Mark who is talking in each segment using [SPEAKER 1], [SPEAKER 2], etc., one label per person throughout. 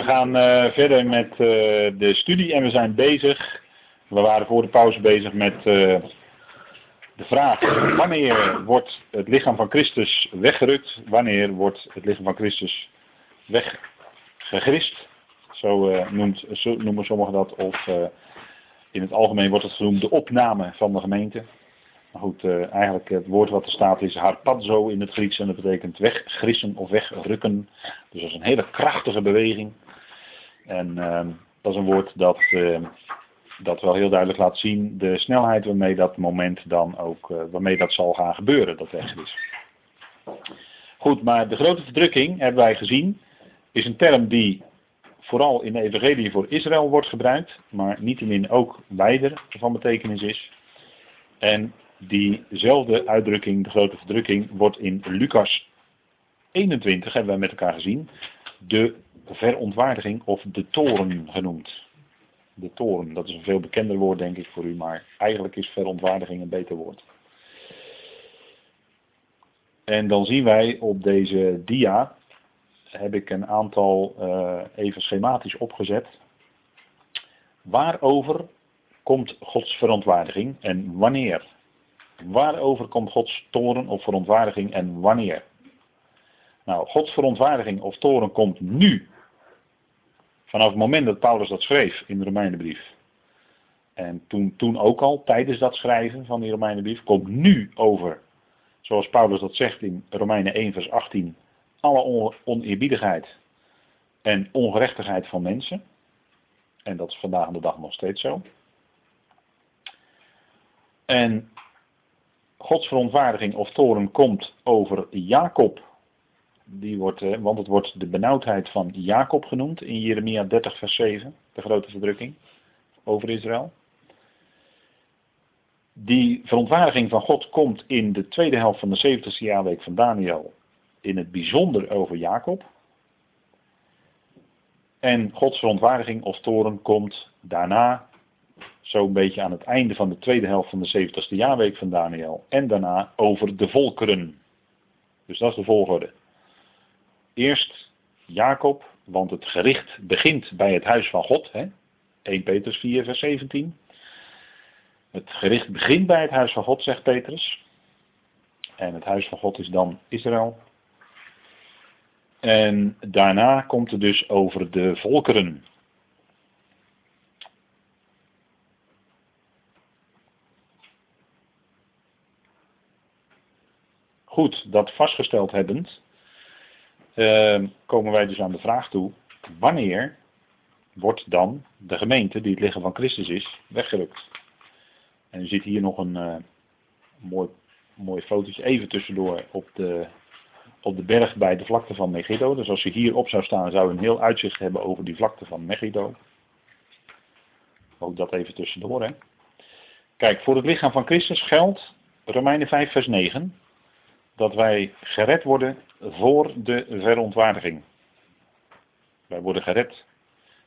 [SPEAKER 1] We gaan uh, verder met uh, de studie en we zijn bezig. We waren voor de pauze bezig met uh, de vraag: wanneer wordt het lichaam van Christus weggerukt? Wanneer wordt het lichaam van Christus weggegrist? Zo, zo noemen sommigen dat. Of in het algemeen wordt het genoemd de opname van de gemeente. Maar goed, eigenlijk het woord wat er staat is harpazo in het Grieks en dat betekent weggrissen of wegrukken. Dus dat is een hele krachtige beweging. En uh, dat is een woord dat, uh, dat wel heel duidelijk laat zien de snelheid waarmee dat moment dan ook, eh, waarmee dat zal gaan gebeuren, dat weggrissen. Goed, maar de grote verdrukking, hebben wij gezien, is een term die vooral in de evangelie voor Israël wordt gebruikt, maar niettemin ook wijder van betekenis is. En diezelfde uitdrukking, de grote verdrukking, wordt in Lucas 21, hebben wij met elkaar gezien, de verontwaardiging of de toren genoemd. De toren, dat is een veel bekender woord denk ik voor u, maar eigenlijk is verontwaardiging een beter woord. En dan zien wij op deze dia, heb ik een aantal uh, even schematisch opgezet, waarover komt Gods verontwaardiging en wanneer. Waarover komt Gods toren of verontwaardiging en wanneer? Nou, Gods verontwaardiging of toren komt nu. Vanaf het moment dat Paulus dat schreef in de Romeinenbrief. En toen, toen ook al, tijdens dat schrijven van die Romeinenbrief, komt nu over, zoals Paulus dat zegt in Romeinen 1 vers 18, alle oneerbiedigheid en ongerechtigheid van mensen. En dat is vandaag de dag nog steeds zo. En Gods verontwaardiging of toren komt over Jacob. Die wordt, eh, want het wordt de benauwdheid van Jacob genoemd in Jeremia 30 vers 7, de grote verdrukking over Israël. Die verontwaardiging van God komt in de tweede helft van de 70ste jaarweek van Daniel in het bijzonder over Jacob. En Gods verontwaardiging of toren komt daarna zo'n beetje aan het einde van de tweede helft van de 70ste jaarweek van Daniel. En daarna over de volkeren. Dus dat is de volgorde. Eerst Jacob, want het gericht begint bij het huis van God. Hè? 1 Petrus 4, vers 17. Het gericht begint bij het huis van God, zegt Petrus. En het huis van God is dan Israël. En daarna komt het dus over de volkeren. Goed, dat vastgesteld hebbend, uh, komen wij dus aan de vraag toe, wanneer wordt dan de gemeente, die het lichaam van Christus is, weggerukt? En u ziet hier nog een uh, mooi, mooi fotootje even tussendoor op de, op de berg bij de vlakte van Megiddo. Dus als je hier op zou staan, zou je een heel uitzicht hebben over die vlakte van Megiddo. Ook dat even tussendoor. Hè. Kijk, voor het lichaam van Christus geldt Romeinen 5 vers 9 dat wij gered worden voor de verontwaardiging. Wij worden gered.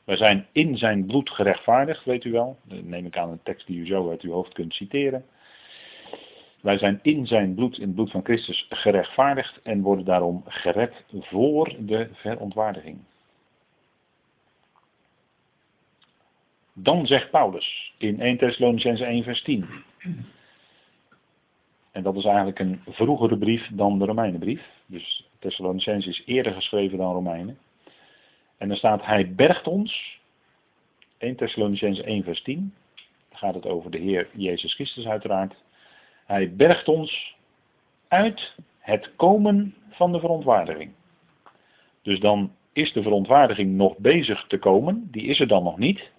[SPEAKER 1] Wij zijn in zijn bloed gerechtvaardigd, weet u wel. Dat neem ik aan een tekst die u zo uit uw hoofd kunt citeren. Wij zijn in zijn bloed, in het bloed van Christus, gerechtvaardigd en worden daarom gered voor de verontwaardiging. Dan zegt Paulus in 1 Thessalonicense 1 vers 10. En dat is eigenlijk een vroegere brief dan de Romeinenbrief. Dus Thessalonicense is eerder geschreven dan Romeinen. En dan staat, hij bergt ons, 1 Thessalonicense 1 vers 10, dan gaat het over de Heer Jezus Christus uiteraard. Hij bergt ons uit het komen van de verontwaardiging. Dus dan is de verontwaardiging nog bezig te komen, die is er dan nog niet.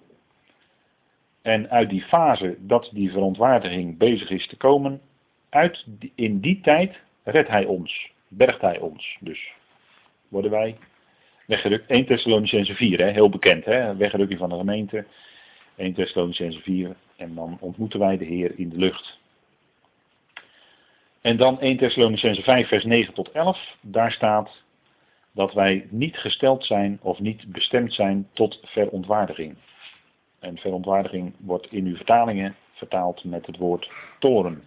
[SPEAKER 1] En uit die fase dat die verontwaardiging bezig is te komen, uit, in die tijd redt hij ons, bergt hij ons. Dus worden wij weggerukt. 1 Thessalonicense 4, hè, heel bekend, hè, van de gemeente. 1 Thessalonicense 4 en dan ontmoeten wij de Heer in de lucht. En dan 1 Thessalonicense 5 vers 9 tot 11, daar staat dat wij niet gesteld zijn of niet bestemd zijn tot verontwaardiging. En verontwaardiging wordt in uw vertalingen vertaald met het woord toren.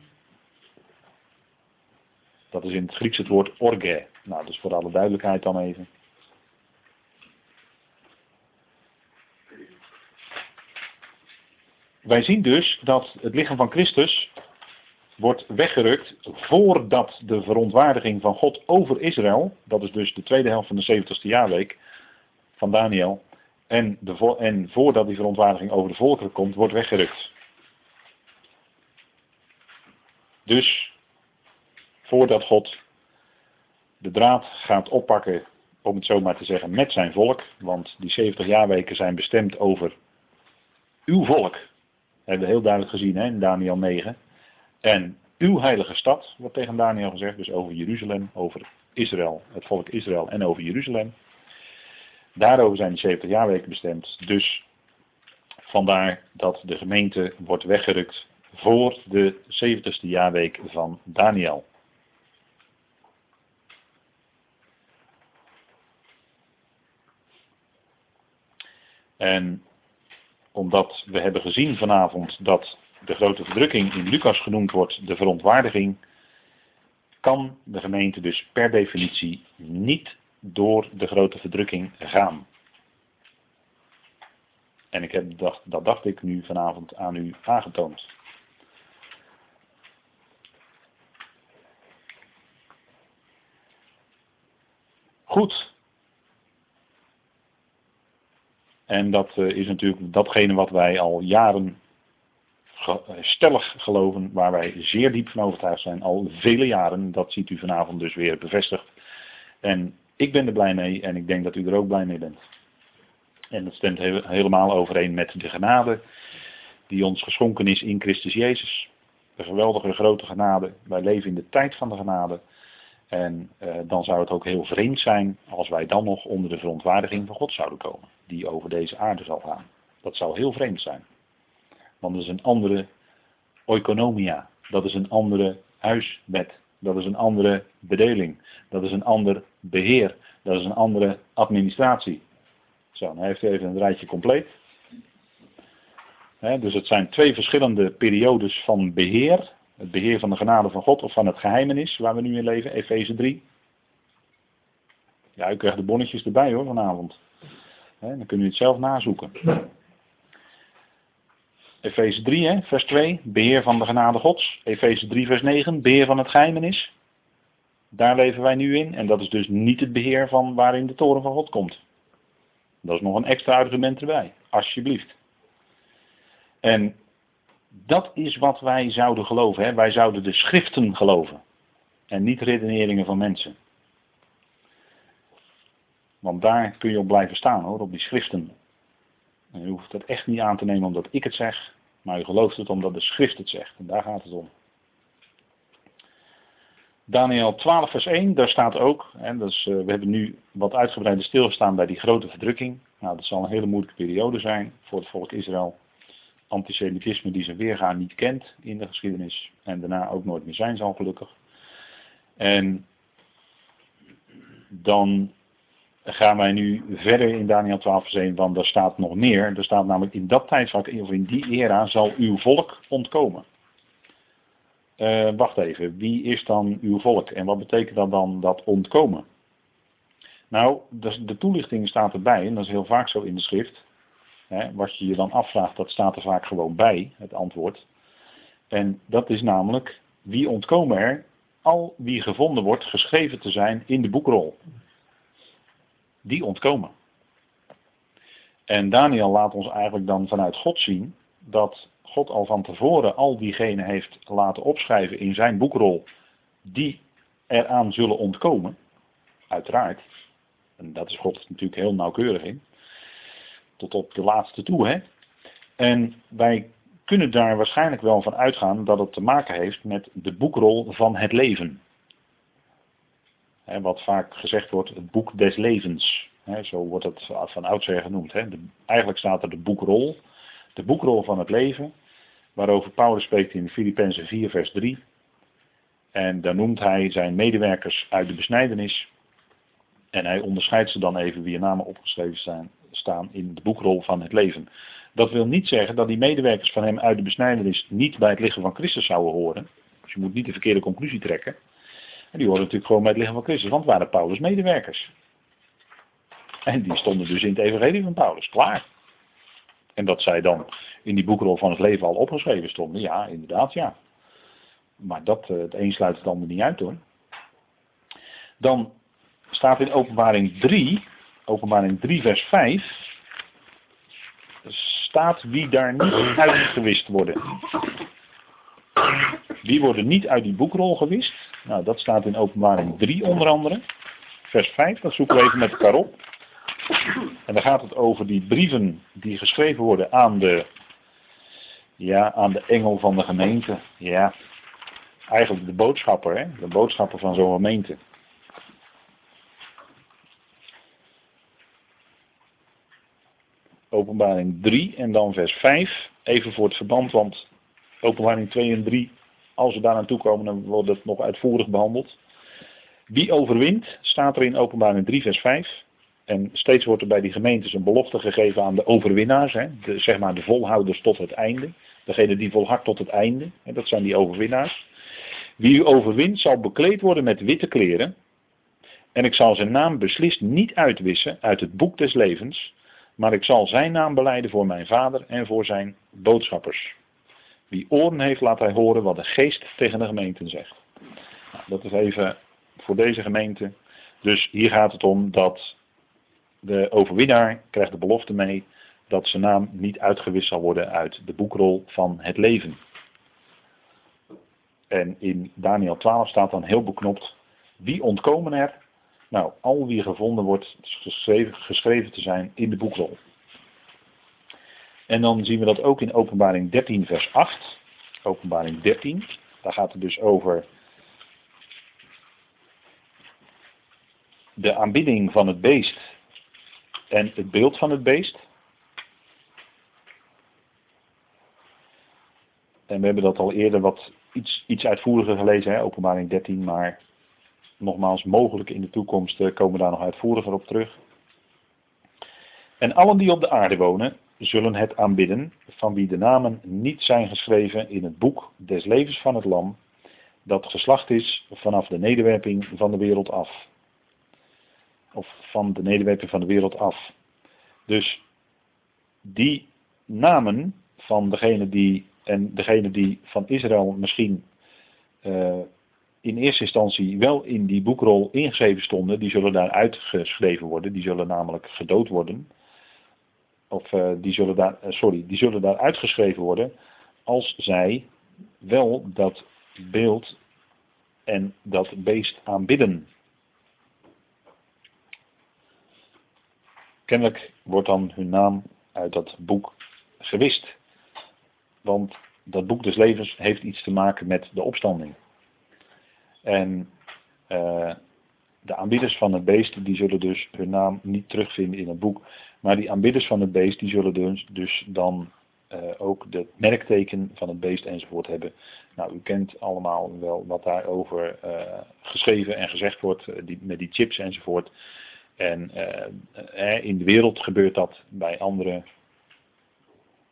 [SPEAKER 1] Dat is in het Grieks het woord orge. Nou, dus voor alle duidelijkheid dan even. Wij zien dus dat het lichaam van Christus wordt weggerukt voordat de verontwaardiging van God over Israël, dat is dus de tweede helft van de 70ste jaarweek van Daniel, en, de, en voordat die verontwaardiging over de volkeren komt, wordt weggerukt. Dus voordat God de draad gaat oppakken, om het zo maar te zeggen, met zijn volk, want die 70 jaarweken zijn bestemd over uw volk. Hebben we heel duidelijk gezien hè, in Daniel 9. En uw heilige stad, wordt tegen Daniel gezegd, dus over Jeruzalem, over Israël, het volk Israël en over Jeruzalem. Daarover zijn die 70 jaarweken bestemd. Dus vandaar dat de gemeente wordt weggerukt voor de 70ste jaarweek van Daniel. En omdat we hebben gezien vanavond dat de grote verdrukking in Lucas genoemd wordt, de verontwaardiging, kan de gemeente dus per definitie niet door de grote verdrukking gaan. En ik heb dat, dat dacht ik nu vanavond aan u aangetoond. Goed. En dat eh, is natuurlijk datgene wat wij al jaren stellig geloven, waar wij zeer diep van overtuigd zijn, al vele jaren. Dat ziet u vanavond dus weer bevestigd. En ik ben er blij mee en ik denk dat u er ook blij mee bent. En dat stemt helemaal overeen met de genade die ons geschonken is in Christus Jezus. De geweldige grote genade. Wij leven in de tijd van de genade. En eh, dan zou het ook heel vreemd zijn als wij dan nog onder de verontwaardiging van God zouden komen. Die over deze aarde zal gaan. Dat zou heel vreemd zijn. Want dat is een andere oikonomia. Dat is een andere huiswet. Dat is een andere bedeling. Dat is een ander beheer. Dat is een andere administratie. Zo, dan heeft u even een rijtje compleet. dus het zijn twee verschillende periodes van beheer. Het beheer van de genade van God of van het geheimenis waar we nu in leven, Efeze 3. Ja, u krijgt de bonnetjes erbij hoor vanavond. Dan kunnen u het zelf nazoeken. Efeze 3, hè, vers 2, beheer van de genade gods. Efeze 3, vers 9, beheer van het geheimenis. Daar leven wij nu in. En dat is dus niet het beheer van waarin de toren van God komt. Dat is nog een extra argument erbij. Alsjeblieft. En dat is wat wij zouden geloven. Hè? Wij zouden de schriften geloven. En niet redeneringen van mensen. Want daar kun je op blijven staan hoor, op die schriften. En u hoeft het echt niet aan te nemen omdat ik het zeg, maar u gelooft het omdat de schrift het zegt. En daar gaat het om. Daniel 12 vers 1, daar staat ook, dus, we hebben nu wat uitgebreider stilgestaan bij die grote verdrukking. Nou, dat zal een hele moeilijke periode zijn voor het volk Israël. Antisemitisme die zijn weergaan niet kent in de geschiedenis en daarna ook nooit meer zijn zal gelukkig. En dan gaan wij nu verder in Daniel 12 vers 1, want daar staat nog meer. Er staat namelijk in dat tijdvak, of in die era, zal uw volk ontkomen. Uh, wacht even, wie is dan uw volk en wat betekent dat dan dat ontkomen? Nou, de, de toelichting staat erbij, en dat is heel vaak zo in de schrift. Hè, wat je je dan afvraagt, dat staat er vaak gewoon bij, het antwoord. En dat is namelijk, wie ontkomen er? Al wie gevonden wordt geschreven te zijn in de boekrol die ontkomen. En Daniel laat ons eigenlijk dan vanuit God zien dat God al van tevoren al diegenen heeft laten opschrijven in zijn boekrol die eraan zullen ontkomen. Uiteraard. En dat is God natuurlijk heel nauwkeurig in. Tot op de laatste toe, hè. En wij kunnen daar waarschijnlijk wel van uitgaan dat het te maken heeft met de boekrol van het leven wat vaak gezegd wordt, het boek des levens. zo wordt het van oudsher genoemd. eigenlijk staat er de boekrol, de boekrol van het leven, waarover Paulus spreekt in Filippenzen 4, vers 3. En daar noemt hij zijn medewerkers uit de besnijdenis. En hij onderscheidt ze dan even wie namen opgeschreven staan in de boekrol van het leven. Dat wil niet zeggen dat die medewerkers van hem uit de besnijdenis niet bij het lichaam van Christus zouden horen. Dus je moet niet de verkeerde conclusie trekken. En die horen natuurlijk gewoon bij het lichaam van Christus, want het waren Paulus' medewerkers. En die stonden dus in het evangelie van Paulus, klaar. En dat zij dan in die boekrol van het leven al opgeschreven stonden. Ja, inderdaad, ja. Maar dat, het een sluit het ander niet uit hoor. Dan staat in openbaring 3, openbaring 3 vers 5, staat wie daar niet uitgewist worden. Wie worden niet uit die boekrol gewist? Nou, dat staat in openbaring 3 onder andere. Vers 5, dat zoeken we even met elkaar op. En dan gaat het over die brieven die geschreven worden aan de, ja, aan de engel van de gemeente. Ja, eigenlijk de boodschapper, hè? de boodschapper van zo'n gemeente. Openbaring 3 en dan vers 5. Even voor het verband, want openbaring 2 en 3, als we daar aan toe komen, dan wordt het nog uitvoerig behandeld. Wie overwint, staat er in openbaring 3 vers 5. En steeds wordt er bij die gemeentes een belofte gegeven aan de overwinnaars, hè, de, zeg maar de volhouders tot het einde. Degene die volhardt tot het einde, hè, dat zijn die overwinnaars. Wie u overwint zal bekleed worden met witte kleren. En ik zal zijn naam beslist niet uitwissen uit het boek des levens. Maar ik zal zijn naam beleiden voor mijn vader en voor zijn boodschappers. Wie oren heeft, laat hij horen wat de geest tegen de gemeenten zegt. Nou, dat is even voor deze gemeente. Dus hier gaat het om dat de overwinnaar krijgt de belofte mee dat zijn naam niet uitgewist zal worden uit de boekrol van het leven. En in Daniel 12 staat dan heel beknopt, wie ontkomen er? Nou, al wie gevonden wordt geschreven te zijn in de boekrol. En dan zien we dat ook in openbaring 13 vers 8. Openbaring 13, daar gaat het dus over de aanbidding van het beest en het beeld van het beest. En we hebben dat al eerder wat iets, iets uitvoeriger gelezen, hè, openbaring 13, maar nogmaals, mogelijk in de toekomst eh, komen we daar nog uitvoeriger op terug. En allen die op de aarde wonen, zullen het aanbidden, van wie de namen niet zijn geschreven in het boek des levens van het lam, dat geslacht is vanaf de nederwerping van de wereld af. Of van de nederwerping van de wereld af. Dus die namen van degene die, en degene die van Israël misschien uh, in eerste instantie wel in die boekrol ingeschreven stonden, die zullen daar uitgeschreven worden. Die zullen namelijk gedood worden. Of uh, die zullen daar, uh, sorry, die zullen daar uitgeschreven worden als zij wel dat beeld en dat beest aanbidden. Kennelijk wordt dan hun naam uit dat boek gewist. Want dat boek des levens heeft iets te maken met de opstanding. En uh, de aanbidders van het beest, die zullen dus hun naam niet terugvinden in het boek. Maar die aanbidders van het beest, die zullen dus, dus dan uh, ook het merkteken van het beest enzovoort hebben. Nou, u kent allemaal wel wat daarover uh, geschreven en gezegd wordt, die, met die chips enzovoort. En in de wereld gebeurt dat bij andere,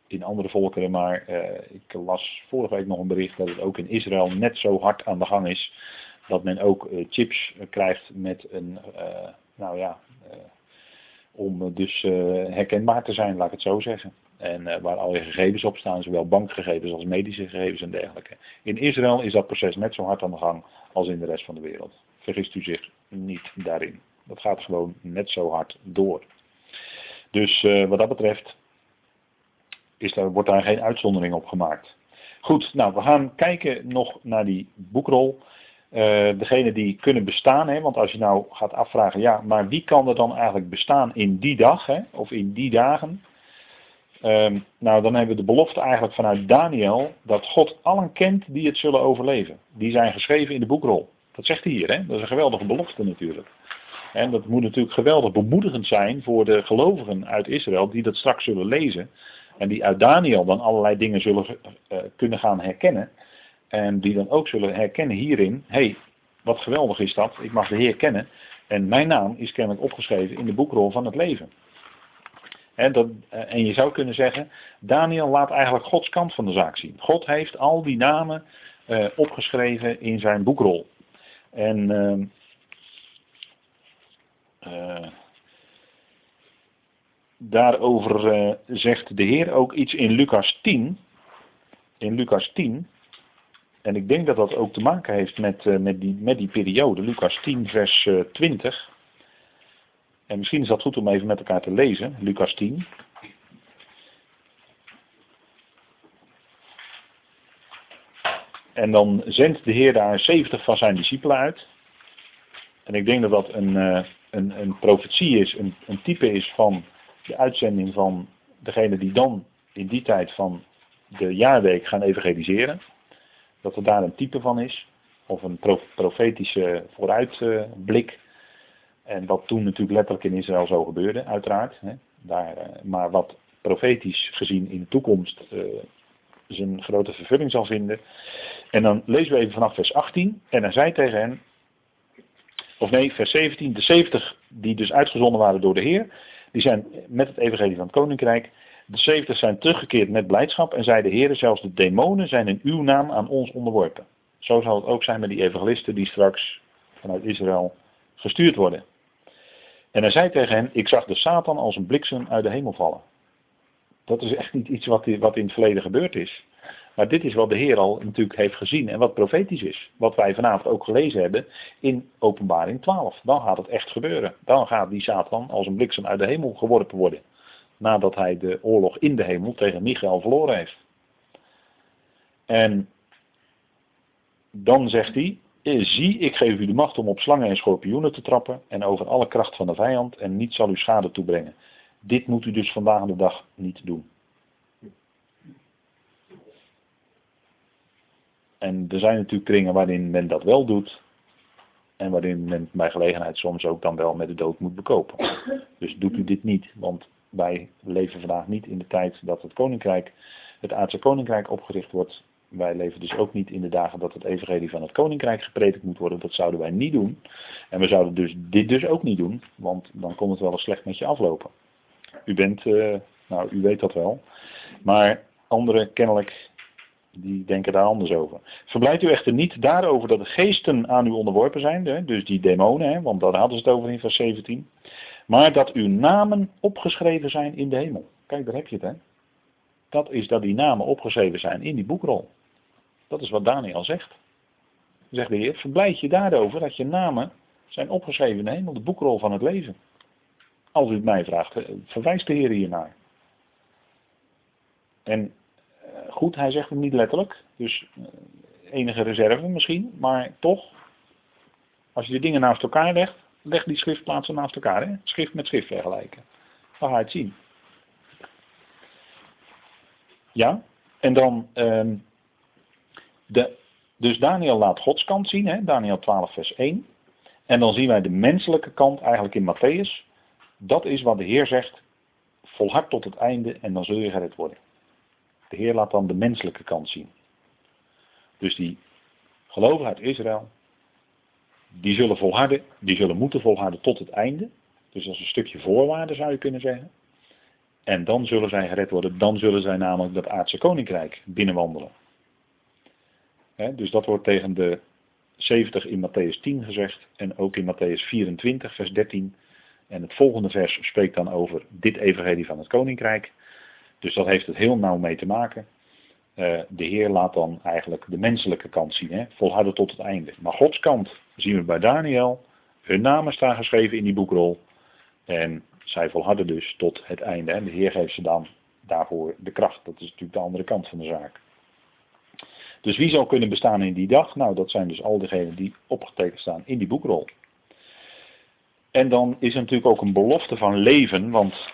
[SPEAKER 1] in andere volkeren, maar ik las vorige week nog een bericht dat het ook in Israël net zo hard aan de gang is dat men ook chips krijgt met een, nou ja, om dus herkenbaar te zijn, laat ik het zo zeggen. En waar al je gegevens op staan, zowel bankgegevens als medische gegevens en dergelijke. In Israël is dat proces net zo hard aan de gang als in de rest van de wereld. Vergist u zich niet daarin. Dat gaat gewoon net zo hard door. Dus wat dat betreft is daar, wordt daar geen uitzondering op gemaakt. Goed, nou we gaan kijken nog naar die boekrol. Uh, degene die kunnen bestaan, hè, want als je nou gaat afvragen, ja, maar wie kan er dan eigenlijk bestaan in die dag, hè, of in die dagen? Um, nou, dan hebben we de belofte eigenlijk vanuit Daniel dat God allen kent die het zullen overleven. Die zijn geschreven in de boekrol. Dat zegt hij hier, hè? dat is een geweldige belofte natuurlijk. En dat moet natuurlijk geweldig bemoedigend zijn voor de gelovigen uit Israël die dat straks zullen lezen. En die uit Daniel dan allerlei dingen zullen uh, kunnen gaan herkennen. En die dan ook zullen herkennen hierin, hé, hey, wat geweldig is dat, ik mag de Heer kennen. En mijn naam is kennelijk opgeschreven in de boekrol van het leven. En, dat, eh, en je zou kunnen zeggen, Daniel laat eigenlijk Gods kant van de zaak zien. God heeft al die namen uh, opgeschreven in zijn boekrol. En uh, daarover uh, zegt de Heer ook iets in Lucas 10. In Lucas 10. En ik denk dat dat ook te maken heeft met, uh, met, die, met die periode. Lucas 10, vers uh, 20. En misschien is dat goed om even met elkaar te lezen. Lucas 10. En dan zendt de Heer daar 70 van zijn discipelen uit. En ik denk dat dat een, uh, een, een profetie is, een, een type is van de uitzending van degene die dan in die tijd van de jaarweek gaan evangeliseren. Dat er daar een type van is. Of een profetische vooruitblik. En wat toen natuurlijk letterlijk in Israël zo gebeurde, uiteraard. Hè. Daar, eh, maar wat profetisch gezien in de toekomst uh, zijn grote vervulling zal vinden. En dan lezen we even vanaf vers 18. En hij zei tegen hen, of nee, vers 17, de 70 die dus uitgezonden waren door de Heer, die zijn met het evangelie van het koninkrijk. De 70 zijn teruggekeerd met blijdschap en zei de zelfs de demonen zijn in uw naam aan ons onderworpen. Zo zal het ook zijn met die evangelisten die straks vanuit Israël gestuurd worden. En hij zei tegen hen, ik zag de Satan als een bliksem uit de hemel vallen. Dat is echt niet iets wat, wat in het verleden gebeurd is. Maar dit is wat de Heer al natuurlijk heeft gezien en wat profetisch is. Wat wij vanavond ook gelezen hebben in Openbaring 12. Dan gaat het echt gebeuren. Dan gaat die Satan als een bliksem uit de hemel geworpen worden. Nadat hij de oorlog in de hemel tegen Michael verloren heeft. En dan zegt hij, zie, ik geef u de macht om op slangen en schorpioenen te trappen en over alle kracht van de vijand en niets zal u schade toebrengen. Dit moet u dus vandaag de dag niet doen. En er zijn natuurlijk kringen waarin men dat wel doet. En waarin men bij gelegenheid soms ook dan wel met de dood moet bekopen. Dus doet u dit niet, want wij leven vandaag niet in de tijd dat het koninkrijk, het aardse koninkrijk opgericht wordt. Wij leven dus ook niet in de dagen dat het evangelie van het koninkrijk gepredikt moet worden. Dat zouden wij niet doen. En we zouden dus dit dus ook niet doen, want dan komt het wel eens slecht met je aflopen. U bent, uh, nou u weet dat wel. Maar anderen kennelijk die denken daar anders over. Verblijft u echter niet daarover dat de geesten aan u onderworpen zijn, dus die demonen, hè, want daar hadden ze het over in vers 17. Maar dat uw namen opgeschreven zijn in de hemel. Kijk, daar heb je het, hè. Dat is dat die namen opgeschreven zijn in die boekrol. Dat is wat Daniel zegt. Zegt de Heer, verblijd je daarover dat je namen zijn opgeschreven in de hemel, de boekrol van het leven. Als u het mij vraagt, verwijst de Heer hiernaar. En eh, goed, hij zegt het niet letterlijk, dus eh, enige reserve misschien, maar toch, als je de dingen naast elkaar legt, leg die schriftplaatsen naast elkaar, hè? schrift met schrift vergelijken. Dan ga je het zien. Ja, en dan, ehm, de, dus Daniel laat Gods kant zien, hè? Daniel 12 vers 1. En dan zien wij de menselijke kant eigenlijk in Matthäus. Dat is wat de Heer zegt, volhard tot het einde en dan zul je gered worden. De Heer laat dan de menselijke kant zien. Dus die gelovigen uit Israël, die zullen volharden, die zullen moeten volharden tot het einde. Dus is een stukje voorwaarde zou je kunnen zeggen. En dan zullen zij gered worden, dan zullen zij namelijk dat aardse koninkrijk binnenwandelen. dus dat wordt tegen de 70 in Matthäus 10 gezegd en ook in Matthäus 24 vers 13. En het volgende vers spreekt dan over dit evangelie van het koninkrijk. Dus dat heeft het heel nauw mee te maken. Uh, de Heer laat dan eigenlijk de menselijke kant zien, hè? volharden tot het einde. Maar Gods kant zien we bij Daniel. Hun namen staan geschreven in die boekrol. En zij volharden dus tot het einde. En de Heer geeft ze dan daarvoor de kracht. Dat is natuurlijk de andere kant van de zaak. Dus wie zal kunnen bestaan in die dag? Nou, dat zijn dus al diegenen die opgetekend staan in die boekrol. En dan is er natuurlijk ook een belofte van leven, want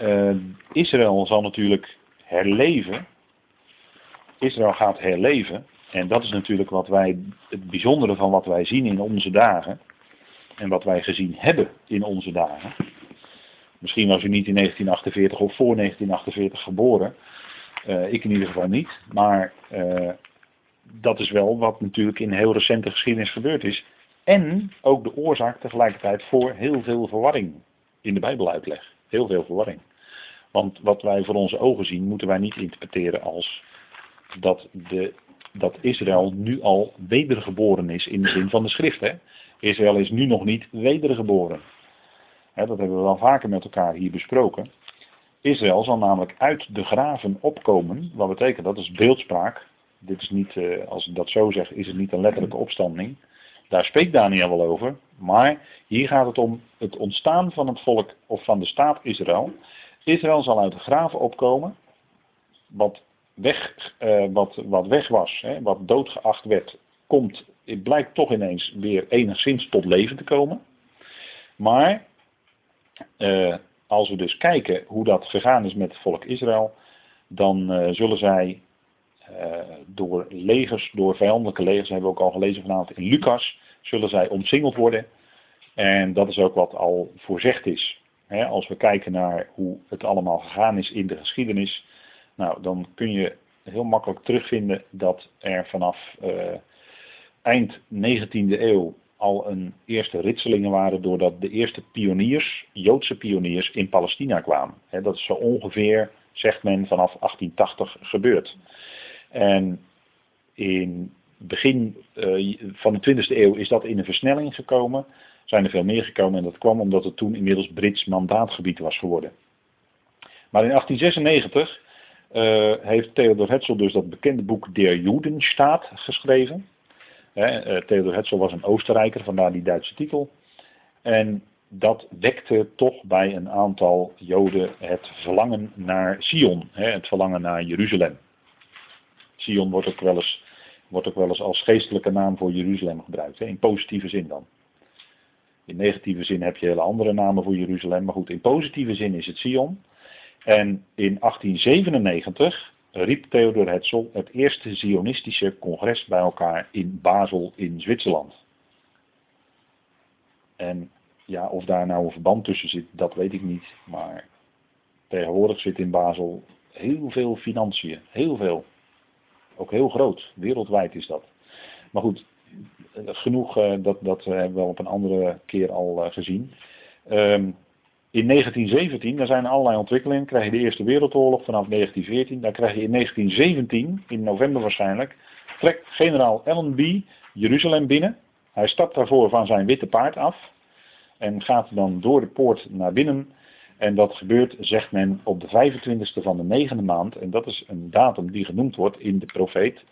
[SPEAKER 1] uh, Israël zal natuurlijk herleven. Israël gaat herleven. En dat is natuurlijk wat wij, het bijzondere van wat wij zien in onze dagen. En wat wij gezien hebben in onze dagen. Misschien was u niet in 1948 of voor 1948 geboren. Uh, ik in ieder geval niet. Maar uh, dat is wel wat natuurlijk in heel recente geschiedenis gebeurd is. En ook de oorzaak tegelijkertijd voor heel veel verwarring in de Bijbeluitleg. Heel veel verwarring. Want wat wij voor onze ogen zien, moeten wij niet interpreteren als dat, de, dat Israël nu al wedergeboren is in de zin van de schrift. Hè? Israël is nu nog niet wedergeboren. Hè, dat hebben we wel vaker met elkaar hier besproken. Israël zal namelijk uit de graven opkomen. Wat betekent dat? Dat is beeldspraak. Dit is niet, eh, als ik dat zo zeg, is het niet een letterlijke opstanding. Daar spreekt Daniel wel over. Maar hier gaat het om het ontstaan van het volk of van de staat Israël. Israël zal uit de graven opkomen. Wat weg, uh, wat, wat weg was, hè, wat doodgeacht werd, komt, het blijkt toch ineens weer enigszins tot leven te komen. Maar uh, als we dus kijken hoe dat gegaan is met het volk Israël, dan uh, zullen zij door legers, door vijandelijke legers, hebben we ook al gelezen vanavond in Lucas, zullen zij omsingeld worden. En dat is ook wat al voorzegd is. als we kijken naar hoe het allemaal gegaan is in de geschiedenis, nou, dan kun je heel makkelijk terugvinden dat er vanaf uh, eind 19e eeuw al een eerste ritselingen waren doordat de eerste pioniers, Joodse pioniers, in Palestina kwamen. dat is zo ongeveer, zegt men, vanaf 1880 gebeurd. En in begin uh, van de 20e eeuw is dat in een versnelling gekomen. Zijn er veel meer gekomen en dat kwam omdat het toen inmiddels Brits mandaatgebied was geworden. Maar in 1896 uh, heeft Theodor Hetzel dus dat bekende boek Der Judenstaat geschreven. Uh, Theodor Hetzel was een Oostenrijker, vandaar die Duitse titel. En dat wekte toch bij een aantal Joden het verlangen naar Sion, het verlangen naar Jeruzalem. Sion wordt ook, wel eens, wordt ook wel eens als geestelijke naam voor Jeruzalem gebruikt, in positieve zin dan. In negatieve zin heb je hele andere namen voor Jeruzalem, maar goed, in positieve zin is het Sion. En in 1897 riep Theodor Hetzel het eerste Zionistische congres bij elkaar in Basel in Zwitserland. En ja, of daar nou een verband tussen zit, dat weet ik niet. Maar tegenwoordig zit in Basel heel veel financiën. Heel veel. Ook heel groot. Wereldwijd is dat. Maar goed, genoeg, eh, dat, dat hebben we op een andere keer al eh, gezien. Um, in 1917, daar zijn allerlei ontwikkelingen, krijg je de Eerste Wereldoorlog vanaf 1914. Dan krijg je in 1917, in november waarschijnlijk, trekt generaal Allenby Jeruzalem binnen. Hij stapt daarvoor van zijn witte paard af en gaat dan door de poort naar binnen. En dat gebeurt, zegt men, op de 25e van de negende maand. En dat is een datum die genoemd wordt in de profeet.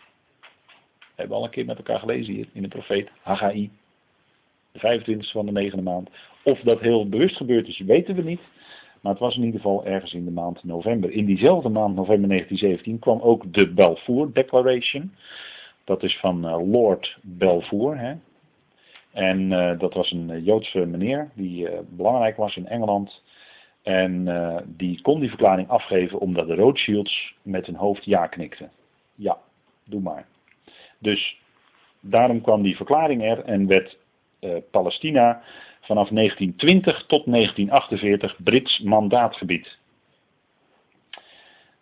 [SPEAKER 1] We hebben al een keer met elkaar gelezen hier, in de profeet Haggai. De 25e van de negende maand. Of dat heel bewust gebeurd is, weten we niet. Maar het was in ieder geval ergens in de maand november. In diezelfde maand, november 1917, kwam ook de Balfour Declaration. Dat is van uh, Lord Balfour. Hè? En uh, dat was een uh, Joodse meneer die belangrijk was in Engeland. En die kon die verklaring afgeven omdat de Rothschilds met hun hoofd ja knikten. Ja, doe maar. Dus daarom kwam die verklaring er en werd Palestina vanaf 1920 tot 1948 Brits mandaatgebied.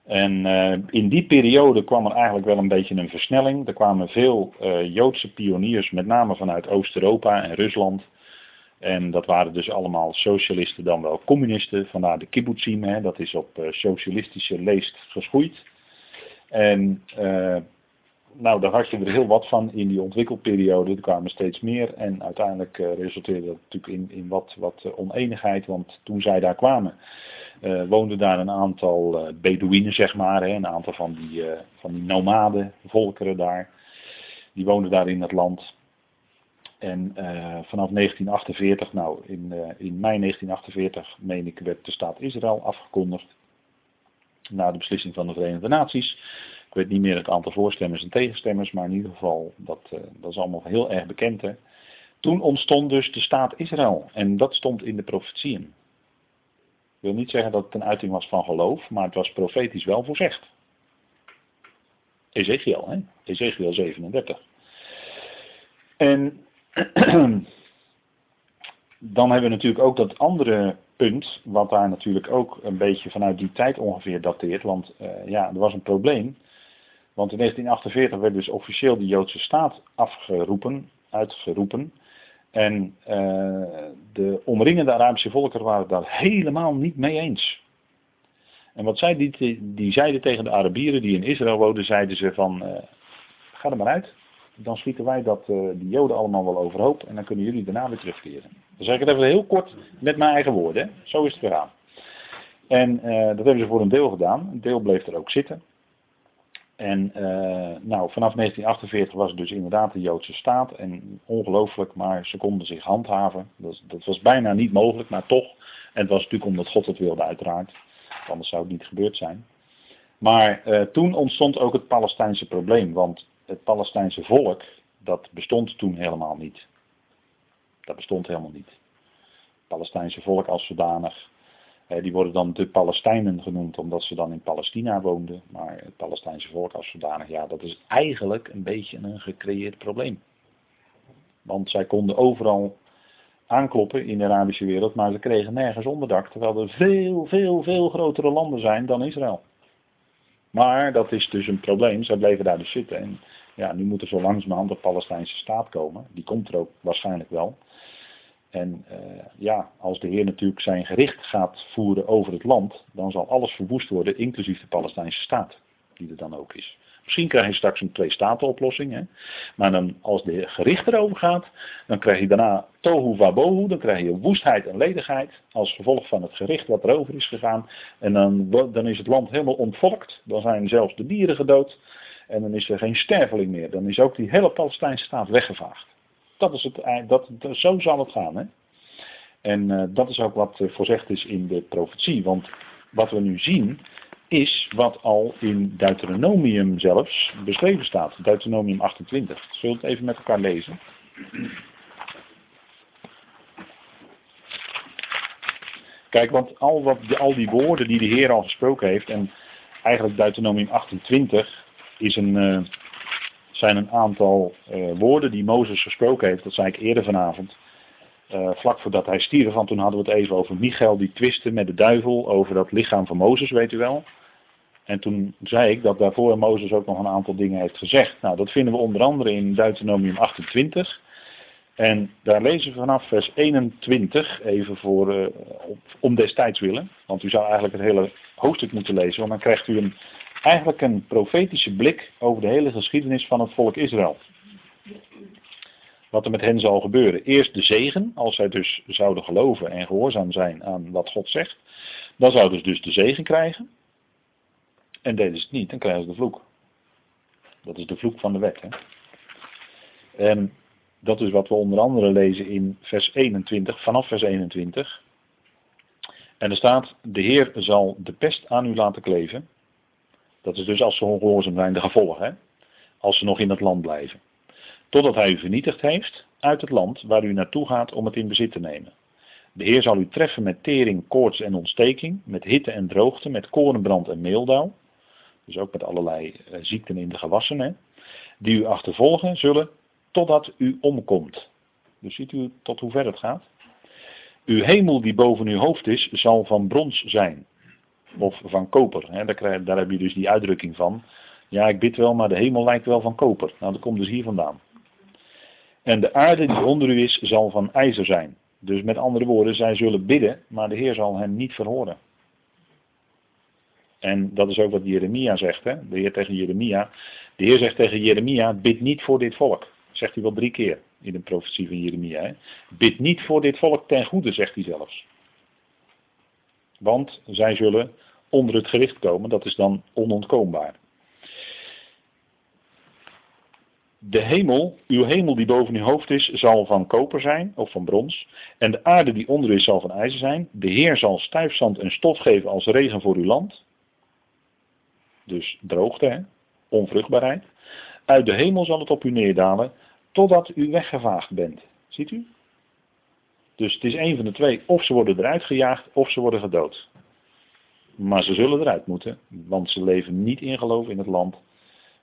[SPEAKER 1] En uh, in die periode kwam er eigenlijk wel een beetje een versnelling. Er kwamen veel uh, Joodse pioniers, met name vanuit Oost-Europa en Rusland. En dat waren dus allemaal socialisten, dan wel communisten. Vandaar de kibbutzim, hè, dat is op socialistische leest geschoeid. En nou, daar had je er heel wat van in die ontwikkelperiode. Er kwamen steeds meer en uiteindelijk uh, resulteerde dat natuurlijk in, in wat, wat uh, oneenigheid. Want toen zij daar kwamen, uh, woonden daar een aantal Bedouinen, zeg maar. Hè, een aantal van die, van die nomaden, volkeren daar. Die woonden daar in het land. En vanaf 1948, nou in, in mei 1948, meen ik, werd de staat Israël afgekondigd. Na de beslissing van de Verenigde Naties. Ik weet niet meer het aantal voorstemmers en tegenstemmers, maar in ieder geval, dat, uh, dat is allemaal heel erg bekend. Hè. Toen ontstond dus de staat Israël. En dat stond in de profetieën. Ik wil niet zeggen dat het een uiting was van geloof, maar het was profetisch wel voorzegd. Ezekiel, hè? Ezekiel 37. En dan hebben we natuurlijk ook dat andere punt, wat daar natuurlijk ook een beetje vanuit die tijd ongeveer dateert. Want uh, ja, er was een probleem. Want in 1948 werd dus officieel de Joodse staat afgeroepen, uitgeroepen. En uh, de omringende Arabische volkeren waren daar helemaal niet mee eens. En wat zij die, die zeiden tegen de Arabieren die in Israël woonden, zeiden ze van, uh, ga er maar uit. Dan schieten wij dat, uh, die Joden allemaal wel overhoop en dan kunnen jullie daarna weer terugkeren. Dan zeg ik het even heel kort met mijn eigen woorden. Zo is het gegaan. En dat hebben ze voor een deel gedaan. Een deel bleef er ook zitten. En uh, nou, vanaf 1948 was het dus inderdaad de Joodse staat. En ongelooflijk, maar ze konden zich handhaven. Dat, dat, was bijna niet mogelijk, maar toch. En het was natuurlijk omdat God het wilde, uiteraard. Anders zou het niet gebeurd zijn. Maar uh, toen ontstond ook het Palestijnse probleem. Want het Palestijnse volk, dat bestond toen helemaal niet. Dat bestond helemaal niet. Het Palestijnse volk als zodanig die worden dan de Palestijnen genoemd omdat ze dan in Palestina woonden. Maar het Palestijnse volk als zodanig, ja, dat is eigenlijk een beetje een gecreëerd probleem. Want zij konden overal aankloppen in de Arabische wereld, maar ze kregen nergens onderdak. Terwijl er veel, veel, veel grotere landen zijn dan Israël. Maar dat is dus een probleem. Zij bleven daar dus zitten. En ja, nu moet er zo langzamerhand een Palestijnse staat komen. Die komt er ook waarschijnlijk wel. En uh, ja, als de Heer natuurlijk zijn gericht gaat voeren over het land, dan zal alles verwoest worden, inclusief de Palestijnse staat, die er dan ook is. Misschien krijg je straks een twee-staten-oplossing, maar dan, als de gericht erover gaat, dan krijg je daarna tohu wabohu, dan krijg je woestheid en ledigheid, als gevolg van het gericht wat erover is gegaan. En dan, dan is het land helemaal ontvolkt, dan zijn zelfs de dieren gedood, en dan is er geen sterveling meer. Dan is ook die hele Palestijnse staat weggevaagd. Dat is het, dat, zo zal het gaan. Hè? En uh, dat is ook wat uh, voorzegd is in de profetie. Want wat we nu zien is wat al in Deuteronomium zelfs beschreven staat. Deuteronomium 28. Zullen we het even met elkaar lezen? Kijk, want al, wat, al die woorden die de Heer al gesproken heeft, en eigenlijk Deuteronomium 28 is een, zijn een aantal uh, woorden die Mozes gesproken heeft. Dat zei ik eerder vanavond. Uh, vlak voordat hij stierf, want toen hadden we het even over Michael die twiste met de duivel over dat lichaam van Mozes, weet u wel. En toen zei ik dat daarvoor Mozes ook nog een aantal dingen heeft gezegd. Nou, dat vinden we onder andere in Deuteronomium 28. En daar lezen we vanaf vers 21, even voor, uh, om destijds willen. Want u zou eigenlijk het hele hoofdstuk moeten lezen, want dan krijgt u een eigenlijk een profetische blik over de hele geschiedenis van het volk Israël. Wat er met hen zal gebeuren. Eerst de zegen, als zij dus zouden geloven en gehoorzaam zijn aan wat God zegt. Dan zouden ze dus de zegen krijgen. En deden ze het niet, dan krijgen ze de vloek. Dat is de vloek van de wet. Hè? En dat is wat we onder andere lezen in vers 21, vanaf vers 21. En er staat, de Heer zal de pest aan u laten kleven dat is dus als ze ongehoorzaam zijn de gevolgen. Hè? Als ze nog in het land blijven. Totdat hij u vernietigd heeft uit het land waar u naartoe gaat om het in bezit te nemen. De Heer zal u treffen met tering, koorts en ontsteking, met hitte en droogte, met korenbrand en meeldauw. Dus ook met allerlei eh, ziekten in de gewassen. Hè? Die u achtervolgen zullen totdat u omkomt. Dus ziet u tot hoe ver het gaat. Uw hemel die boven uw hoofd is, zal van brons zijn of van koper. Hè. Daar, krijg, daar heb je dus die uitdrukking van. Ja, ik bid wel, maar de hemel lijkt wel van koper. Nou, dat komt dus hier vandaan. En de aarde die onder u is, zal van ijzer zijn. Dus met andere woorden, zij zullen bidden, maar de Heer zal hen niet verhoren. En dat is ook wat Jeremia zegt, hè? de Heer tegen Jeremia. De Heer zegt tegen Jeremia, bid niet voor dit volk. zegt hij wel drie keer in de profetie van Jeremia. Hè? Bid niet voor dit volk ten goede, zegt hij zelfs. Want zij zullen onder het gericht komen, dat is dan onontkoombaar. De hemel, uw hemel die boven uw hoofd is, zal van koper zijn, of van brons. En de aarde die onder is, zal van ijzer zijn. De Heer zal stuifzand en stof geven als regen voor uw land. Dus droogte, hè? onvruchtbaarheid. Uit de hemel zal het op u neerdalen, totdat u weggevaagd bent. Ziet u? Dus het is een van de twee. Of ze worden eruit gejaagd, of ze worden gedood. Maar ze zullen eruit moeten, want ze leven niet in geloof in het land.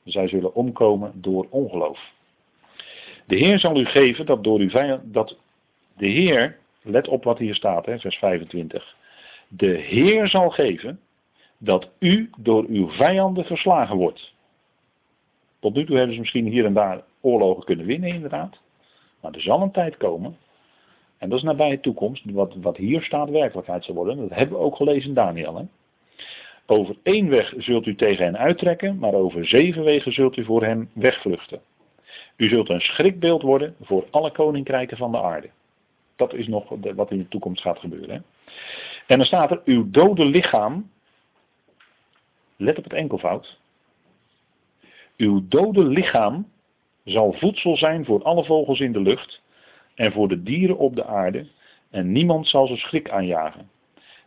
[SPEAKER 1] Zij zullen omkomen door ongeloof. De Heer zal u geven dat door uw vijand, dat de Heer, let op wat hier staat, hè, vers 25. De Heer zal geven dat u door uw vijanden verslagen wordt. Tot nu toe hebben ze misschien hier en daar oorlogen kunnen winnen, inderdaad. Maar er zal een tijd komen en dat is nabije toekomst, wat, wat hier staat werkelijkheid zal worden. Dat hebben we ook gelezen in Daniel. Hè? Over één weg zult u tegen hen uittrekken, maar over zeven wegen zult u voor hen wegvluchten. U zult een schrikbeeld worden voor alle koninkrijken van de aarde. Dat is nog wat in de toekomst gaat gebeuren. Hè? En dan staat er, uw dode lichaam, let op het enkelvoud, uw dode lichaam zal voedsel zijn voor alle vogels in de lucht en voor de dieren op de aarde en niemand zal ze schrik aanjagen.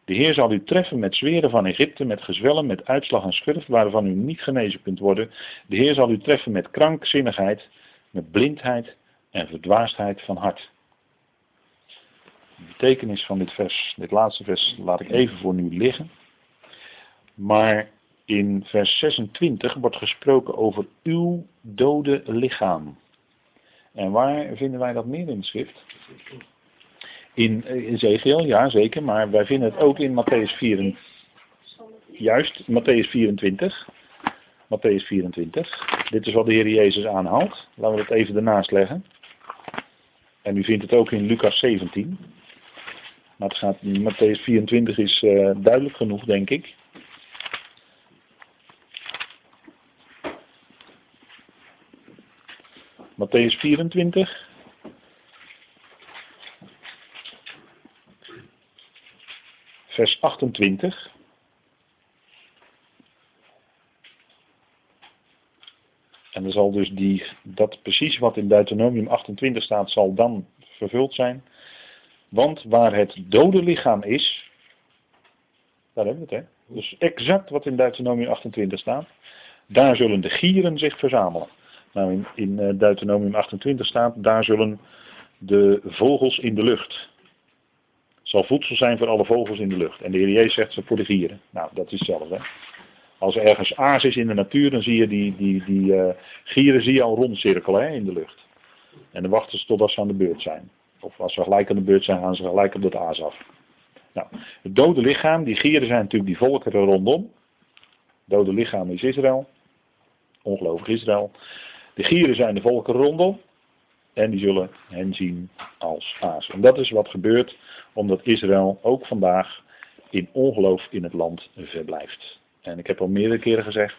[SPEAKER 1] De Heer zal u treffen met zweren van Egypte, met gezwellen, met uitslag en schurf, waarvan u niet genezen kunt worden. De Heer zal u treffen met krankzinnigheid, met blindheid en verdwaasdheid van hart. De betekenis van dit vers, dit laatste vers, laat ik even voor nu liggen. Maar in vers 26 wordt gesproken over uw dode lichaam. En waar vinden wij dat meer in de schrift? In Ezekiel, ja zeker, maar wij vinden het ook in Matthäus 24. Juist, Matthäus 24. Matthäus 24. Dit is wat de Heer Jezus aanhaalt. Laten we het even ernaast leggen. En u vindt het ook in Lucas 17. Maar het gaat, Matthäus 24 is uh, duidelijk genoeg, denk ik. Matthäus 24. Vers 28. En dan zal dus die, dat precies wat in Deuteronomium 28 staat, zal dan vervuld zijn. Want waar het dode lichaam is, daar hebben we het hè. Dus exact wat in Deuteronomium 28 staat, daar zullen de gieren zich verzamelen. Nou, in, in eh, Deuteronomium 28 staat, daar zullen de vogels in de lucht. Zal voedsel zijn voor alle vogels in de lucht. En de Heer zegt ze voor de gieren. Nou, dat is hetzelfde. Als er ergens aas is in de natuur, dan zie je die, die, die uh, gieren zie je al rondcirkelen hè, in de lucht. En dan wachten ze totdat ze aan de beurt zijn. Of als ze gelijk aan de beurt zijn, gaan ze gelijk op het aas af. Nou, het dode lichaam, die gieren zijn natuurlijk die volkeren rondom. Het dode lichaam is Israël. Ongelovig Israël. De gieren zijn de volken rondom. En die zullen hen zien als aas. En dat is wat gebeurt omdat Israël ook vandaag in ongeloof in het land verblijft. En ik heb al meerdere keren gezegd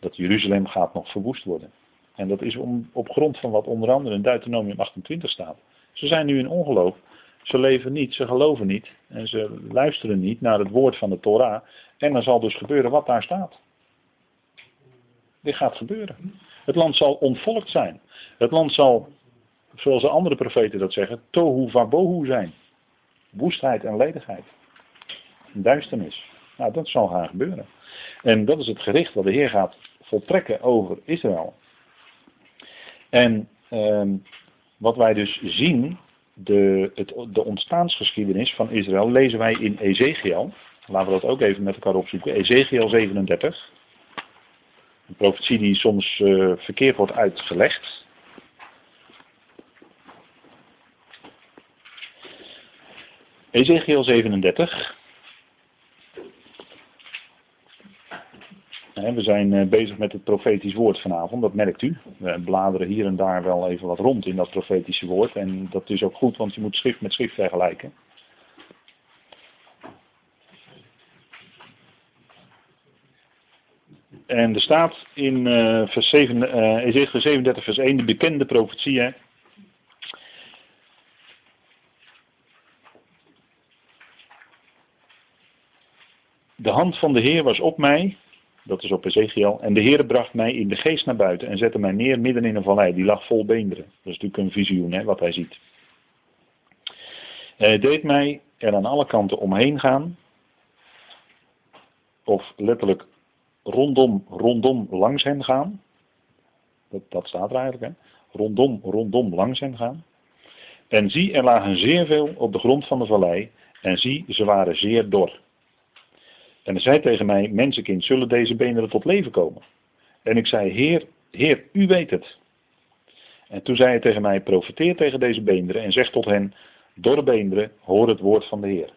[SPEAKER 1] dat Jeruzalem gaat nog verwoest worden. En dat is om, op grond van wat onder andere in Deuteronomium 28 staat. Ze zijn nu in ongeloof. Ze leven niet, ze geloven niet. En ze luisteren niet naar het woord van de Torah. En dan zal dus gebeuren wat daar staat. Dit gaat gebeuren. Het land zal ontvolkt zijn. Het land zal, zoals de andere profeten dat zeggen, tohu vabohu zijn. Woestheid en ledigheid. Duisternis. Nou, dat zal gaan gebeuren. En dat is het gericht wat de Heer gaat voltrekken over Israël. En ehm, wat wij dus zien, de, het, de ontstaansgeschiedenis van Israël, lezen wij in Ezekiel. Laten we dat ook even met elkaar opzoeken. Ezekiel 37. Een profetie die soms uh, verkeerd wordt uitgelegd. Ezekiel 37. We zijn eh, bezig met het profetisch woord vanavond, dat merkt u. We bladeren hier en daar wel even wat rond in dat profetische woord. En dat is ook goed, want je moet schrift met schrift vergelijken. En er staat in uh, vers 7, uh, Ezekiel 37 vers 1 de bekende profetie. De hand van de Heer was op mij, dat is op Ezekiel, en de Heer bracht mij in de geest naar buiten en zette mij neer midden in een vallei. Die lag vol beenderen. Dat is natuurlijk een visioen, hè, wat hij ziet. hij deed mij er aan alle kanten omheen gaan, of letterlijk rondom, rondom langs hen gaan. Dat, dat staat er eigenlijk, hè. Rondom, rondom langs hen gaan. En zie, er lagen zeer veel op de grond van de vallei. En zie, ze waren zeer dor. En hij zei tegen mij, mensenkind, zullen deze beenderen tot leven komen? En ik zei, Heer, Heer, u weet het. En toen zei hij tegen mij, profeteer tegen deze beenderen en zeg tot hen, dorre beenderen, hoor het woord van de Heer. En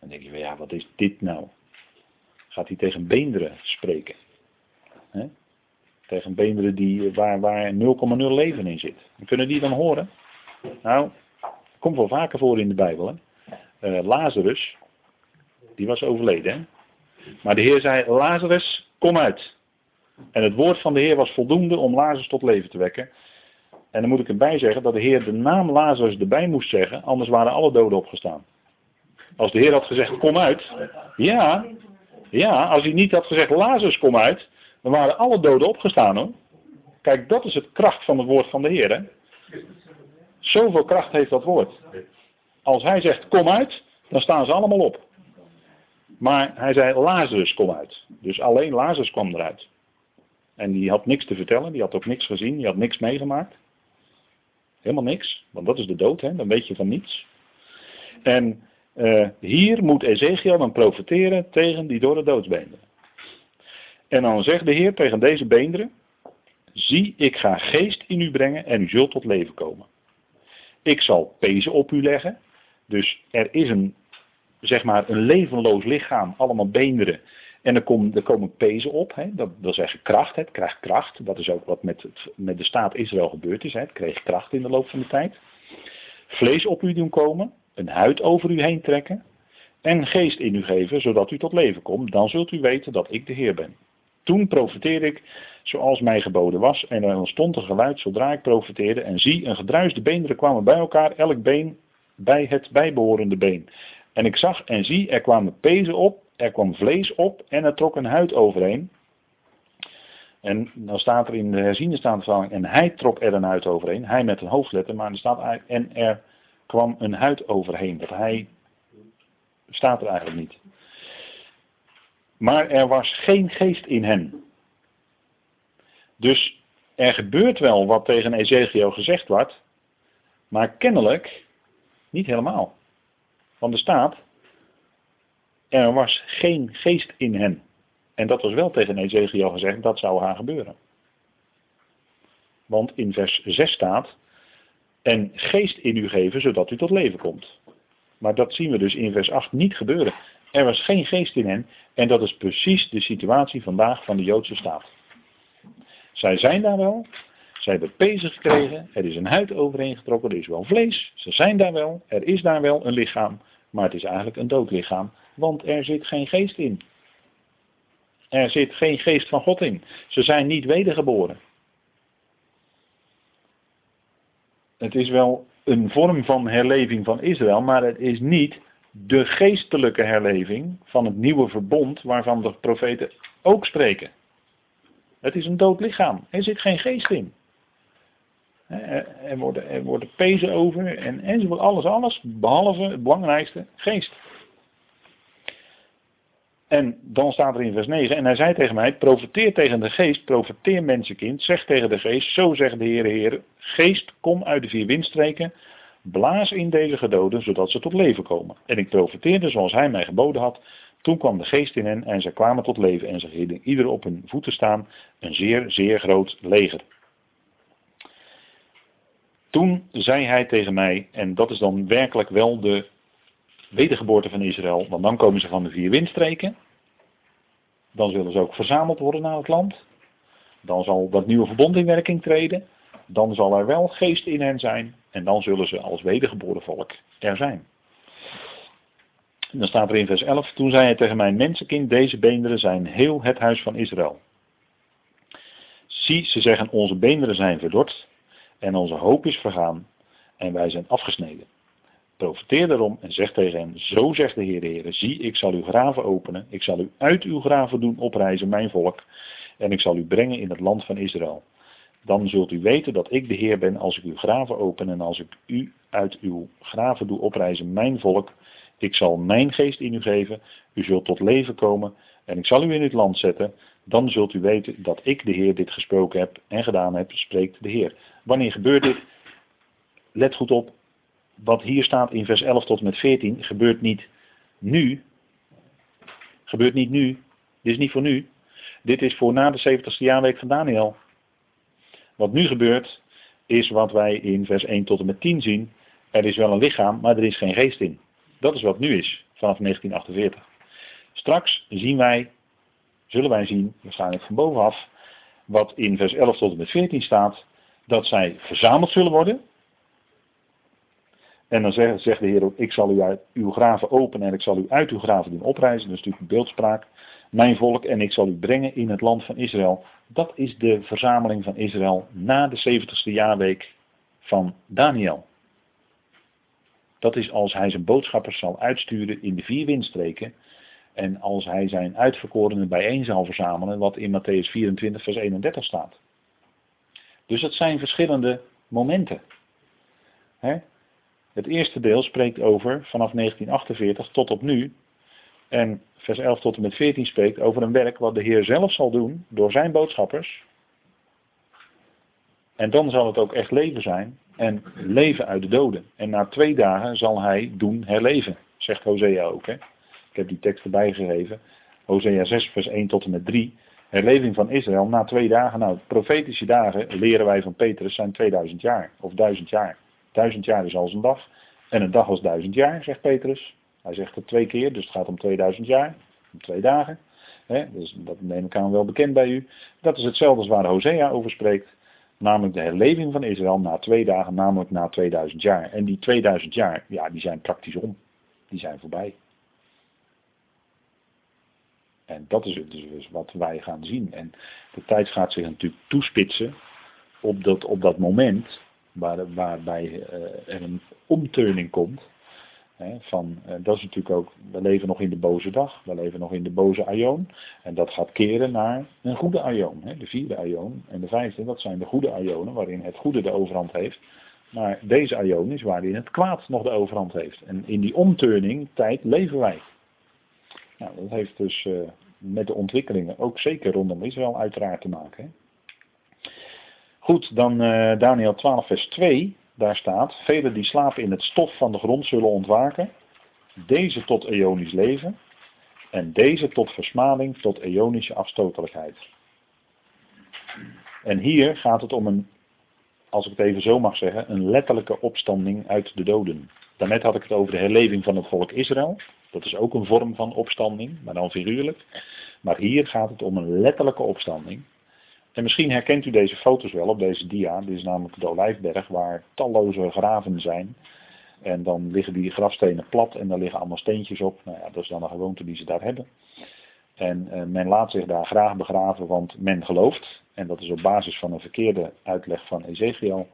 [SPEAKER 1] dan denk je, ja, wat is dit nou? Gaat hij tegen beenderen spreken. He? Tegen beenderen die, waar, waar 0,0 leven in zit. kunnen die dan horen? Nou, komt wel vaker voor in de Bijbel. Uh, Lazarus, die was overleden. Hè? Maar de Heer zei, Lazarus, kom uit. En het woord van de Heer was voldoende om Lazarus tot leven te wekken. En dan moet ik erbij zeggen dat de Heer de naam Lazarus erbij moest zeggen, anders waren alle doden opgestaan. Als de Heer had gezegd, kom uit. Ja, ja, als hij niet had gezegd, Lazarus, kom uit. Dan waren alle doden opgestaan hoor. Kijk, dat is het kracht van het woord van de Heer. Hè? Zoveel kracht heeft dat woord. Als hij zegt, kom uit, dan staan ze allemaal op. Maar hij zei, Lazarus, kom uit. Dus alleen Lazarus kwam eruit. En die had niks te vertellen, die had ook niks gezien, die had niks meegemaakt. Helemaal niks, want dat is de dood, hè? dan weet je van niets. En uh, hier moet Ezekiel dan profiteren tegen die dorre doodsbeenderen. En dan zegt de Heer tegen deze beenderen, zie ik ga geest in u brengen en u zult tot leven komen. Ik zal pezen op u leggen, dus er is een, zeg maar, een levenloos lichaam, allemaal beenderen. En er, komen, er komen pezen op, hè? Dat, wil zeggen kracht, het krijgt kracht. Dat is ook wat met, het, met de staat Israël gebeurd is. Hè? Het kreeg kracht in de loop van de tijd. Vlees op u doen komen, een huid over u heen trekken en geest in u geven, zodat u tot leven komt. Dan zult u weten dat ik de Heer ben. Toen profeteerde ik zoals mij geboden was en er ontstond een geluid zodra ik profeteerde en zie, een gedruisde beenderen kwamen bij elkaar, elk been bij het bijbehorende been. En ik zag en zie, er kwamen pezen op, er kwam vlees op en er trok een huid overheen. En dan staat er in de herziende staande en hij trok er een huid overheen. Hij met een hoofdletter, maar er staat en er kwam een huid overheen. Dat hij staat er eigenlijk niet. Maar er was geen geest in hen. Dus er gebeurt wel wat tegen Ezekiel gezegd wordt, maar kennelijk niet helemaal. Want er staat, er was geen geest in hen. En dat was wel tegen Ezekiel gezegd, dat zou gaan gebeuren. Want in vers 6 staat, en geest in u geven, zodat u tot leven komt. Maar dat zien we dus in vers 8 niet gebeuren. Er was geen geest in hen en dat is precies de situatie vandaag van de Joodse staat. Zij zijn daar wel, zij hebben pezen gekregen, er is een huid overheen getrokken, er is wel vlees, ze zijn daar wel, er is daar wel een lichaam, maar het is eigenlijk een dood lichaam, want er zit geen geest in. Er zit geen geest van God in. Ze zijn niet wedergeboren. Het is wel een vorm van herleving van Israël, maar het is niet de geestelijke herleving van het nieuwe verbond waarvan de profeten ook spreken. Het is een dood lichaam. Er zit geen geest in. Er worden, er worden pezen over en enzovoort. Alles, alles. Behalve het belangrijkste, geest. En dan staat er in vers 9, en hij zei tegen mij, profeteer tegen de geest, profeteer mensenkind, zeg tegen de geest, zo zegt de Heere Heer, geest, kom uit de vier windstreken, blaas in deze gedoden, zodat ze tot leven komen. En ik profeteerde zoals hij mij geboden had, toen kwam de geest in hen en zij kwamen tot leven en ze gingen ieder op hun voeten staan, een zeer, zeer groot leger. Toen zei hij tegen mij, en dat is dan werkelijk wel de wedergeboorte van Israël, want dan komen ze van de vier windstreken. Dan zullen ze ook verzameld worden naar het land. Dan zal dat nieuwe verbond in werking treden. Dan zal er wel geest in hen zijn. En dan zullen ze als wedergeboren volk er zijn. En dan staat er in vers 11. Toen zei hij tegen mijn mensenkind, deze beenderen zijn heel het huis van Israël. Zie, ze zeggen onze beenderen zijn verdord en onze hoop is vergaan en wij zijn afgesneden. Profiteer daarom en zeg tegen hen, zo zegt de Heer de Heer, zie ik zal uw graven openen, ik zal u uit uw graven doen opreizen, mijn volk, en ik zal u brengen in het land van Israël. Dan zult u weten dat ik de Heer ben als ik uw graven open en als ik u uit uw graven doe opreizen, mijn volk. Ik zal mijn geest in u geven, u zult tot leven komen en ik zal u in het land zetten. Dan zult u weten dat ik de Heer dit gesproken heb en gedaan heb, spreekt de Heer. Wanneer gebeurt dit? Let goed op, wat hier staat in vers 11 tot en met 14 gebeurt niet nu. Gebeurt niet nu. Dit is niet voor nu. Dit is voor na de 70ste jaarweek van Daniel. Wat nu gebeurt is wat wij in vers 1 tot en met 10 zien. Er is wel een lichaam, maar er is geen geest in. Dat is wat nu is vanaf 1948. Straks zien wij, zullen wij zien, waarschijnlijk van bovenaf, wat in vers 11 tot en met 14 staat, dat zij verzameld zullen worden. En dan zegt, de Heer ik zal u uit uw graven openen en ik zal u uit uw graven doen opreizen. Dat is natuurlijk een beeldspraak. Mijn volk en ik zal u brengen in het land van Israël. Dat is de verzameling van Israël na de 70ste jaarweek van Daniel. Dat is als hij zijn boodschappers zal uitsturen in de vier windstreken. En als hij zijn uitverkorenen bijeen zal verzamelen, wat in Matthäus 24, vers 31 staat. Dus het zijn verschillende momenten. Het eerste deel spreekt over vanaf 1948 tot op nu. En vers 11 tot en met 14 spreekt over een werk wat de Heer zelf zal doen door zijn boodschappers. En dan zal het ook echt leven zijn en leven uit de doden. En na twee dagen zal hij doen herleven, zegt Hosea ook. Hè? Ik heb die tekst erbij gegeven. Hosea 6 vers 1 tot en met 3. Herleving van Israël na twee dagen. Nou, profetische dagen, leren wij van Petrus, zijn 2000 jaar. Of 1000 jaar. Duizend jaar is als een dag. En een dag als duizend jaar, zegt Petrus. Hij zegt het twee keer, dus het gaat om 2000 jaar. Om twee dagen. dus dat neem ik aan wel bekend bij u. Dat is hetzelfde als waar Hosea over spreekt. Namelijk de herleving van Israël na twee dagen, namelijk na 2000 jaar. En die 2000 jaar, ja, die zijn praktisch om. Die zijn voorbij. En dat is dus wat wij gaan zien. En de tijd gaat zich natuurlijk toespitsen op dat, op dat moment waar, waarbij uh, er een omturning komt. Van, uh, dat is natuurlijk ook, we leven nog in de boze dag, we leven nog in de boze aion. En dat gaat keren naar een goede aion. De vierde aion en de vijfde, dat zijn de goede aionen waarin het goede de overhand heeft. Maar deze aion is waarin het kwaad nog de overhand heeft. En in die omturning tijd leven wij. Nou, dat heeft dus uh, met de ontwikkelingen ook zeker rondom Israël uiteraard te maken. Goed, dan uh, Daniel 12 vers 2, daar staat, velen die slapen in het stof van de grond zullen ontwaken, deze tot eonisch leven en deze tot versmading, tot eonische afstotelijkheid. En hier gaat het om een, als ik het even zo mag zeggen, een letterlijke opstanding uit de doden. Daarnet had ik het over de herleving van het volk Israël. Dat is ook een vorm van opstanding, maar dan figuurlijk. Maar hier gaat het om een letterlijke opstanding. En misschien herkent u deze foto's wel op deze dia. Dit is namelijk de Olijfberg waar talloze graven zijn. En dan liggen die grafstenen plat en daar liggen allemaal steentjes op. Nou ja, dat is dan een gewoonte die ze daar hebben. En eh, men laat zich daar graag begraven, want men gelooft, en dat is op basis van een verkeerde uitleg van Ezekiel,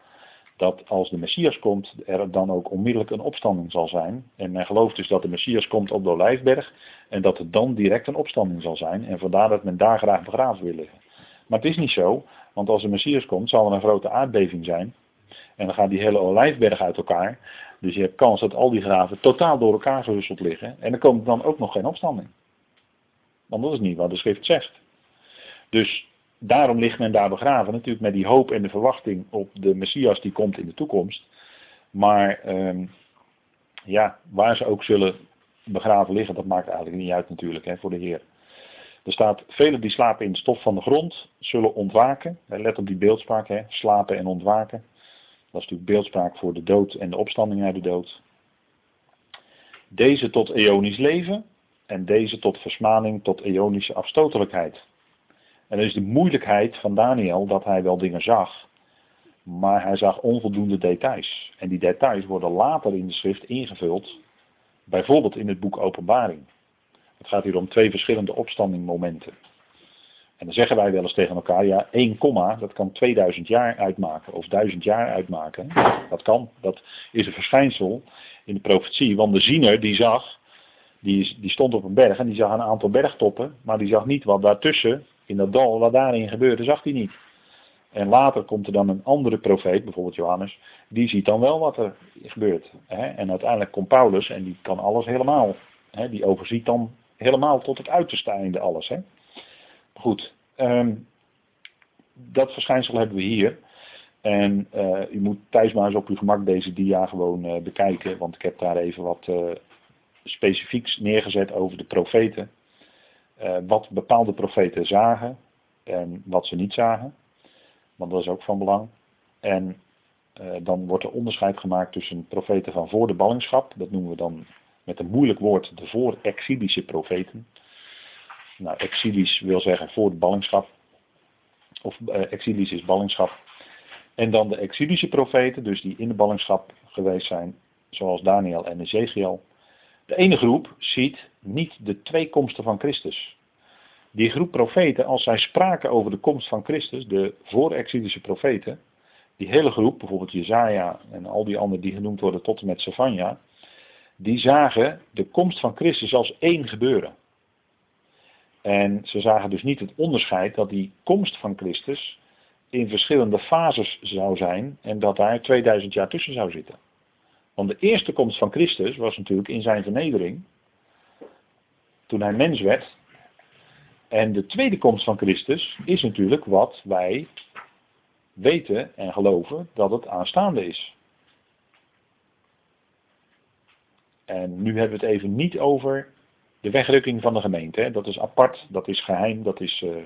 [SPEAKER 1] dat als de Messias komt, er dan ook onmiddellijk een opstanding zal zijn. En men gelooft dus dat de Messias komt op de Olijfberg en dat er dan direct een opstanding zal zijn. En vandaar dat men daar graag begraven wil liggen. Maar het is niet zo, want als de Messias komt, zal er een grote aardbeving zijn. En dan gaat die hele olijfberg uit elkaar. Dus je hebt kans dat al die graven totaal door elkaar gehusteld liggen. En er komt dan ook nog geen opstanding. Want dat is niet wat de schrift zegt. Dus daarom ligt men daar begraven. Natuurlijk met die hoop en de verwachting op de Messias die komt in de toekomst. Maar ehm, ja, waar ze ook zullen begraven liggen, dat maakt eigenlijk niet uit natuurlijk hè, voor de Heer. Er staat, velen die slapen in de stof van de grond zullen ontwaken. Let op die beeldspraak, hè? slapen en ontwaken. Dat is natuurlijk beeldspraak voor de dood en de opstanding uit de dood. Deze tot eonisch leven en deze tot versmaning, tot eonische afstotelijkheid. En dat is de moeilijkheid van Daniel dat hij wel dingen zag, maar hij zag onvoldoende details. En die details worden later in de schrift ingevuld, bijvoorbeeld in het boek Openbaring. Het gaat hier om twee verschillende opstandingmomenten. En dan zeggen wij wel eens tegen elkaar, ja, 1 komma, dat kan 2000 jaar uitmaken, of 1000 jaar uitmaken. Dat kan, dat is een verschijnsel in de profetie. Want de ziener die zag, die, die stond op een berg en die zag een aantal bergtoppen, maar die zag niet wat daartussen, in dat dal, wat daarin gebeurde, zag hij niet. En later komt er dan een andere profeet, bijvoorbeeld Johannes, die ziet dan wel wat er gebeurt. En uiteindelijk komt Paulus en die kan alles helemaal. Die overziet dan helemaal tot het uiterste einde alles. Hè? Goed, um, dat verschijnsel hebben we hier. En uh, u moet thuis maar eens op uw gemak deze dia gewoon uh, bekijken, want ik heb daar even wat uh, specifieks neergezet over de profeten. wat bepaalde profeten zagen en wat ze niet zagen, want dat is ook van belang. En dan wordt er onderscheid gemaakt tussen profeten van voor de ballingschap, dat noemen we dan met een moeilijk woord de voor-exilische profeten. Nou, exilisch wil zeggen voor de ballingschap. Of uh, exilisch is ballingschap. En dan de exilische profeten, dus die in de ballingschap geweest zijn, zoals Daniel en Ezekiel. De ene groep ziet niet de twee komsten van Christus. Die groep profeten, als zij spraken over de komst van Christus, de voor-exilische profeten, die hele groep, bijvoorbeeld Jezaja en al die anderen die genoemd worden tot en met Savanja, die zagen de komst van Christus als één gebeuren. En ze zagen dus niet het onderscheid dat die komst van Christus in verschillende fases zou zijn en dat daar 2000 jaar tussen zou zitten. Want de eerste komst van Christus was natuurlijk in zijn vernedering, toen hij mens werd. En de tweede komst van Christus is natuurlijk wat wij weten en geloven dat het aanstaande is. En nu hebben we het even niet over de wegrukking van de gemeente. Hè. Dat is apart, dat is geheim, dat, is, uh,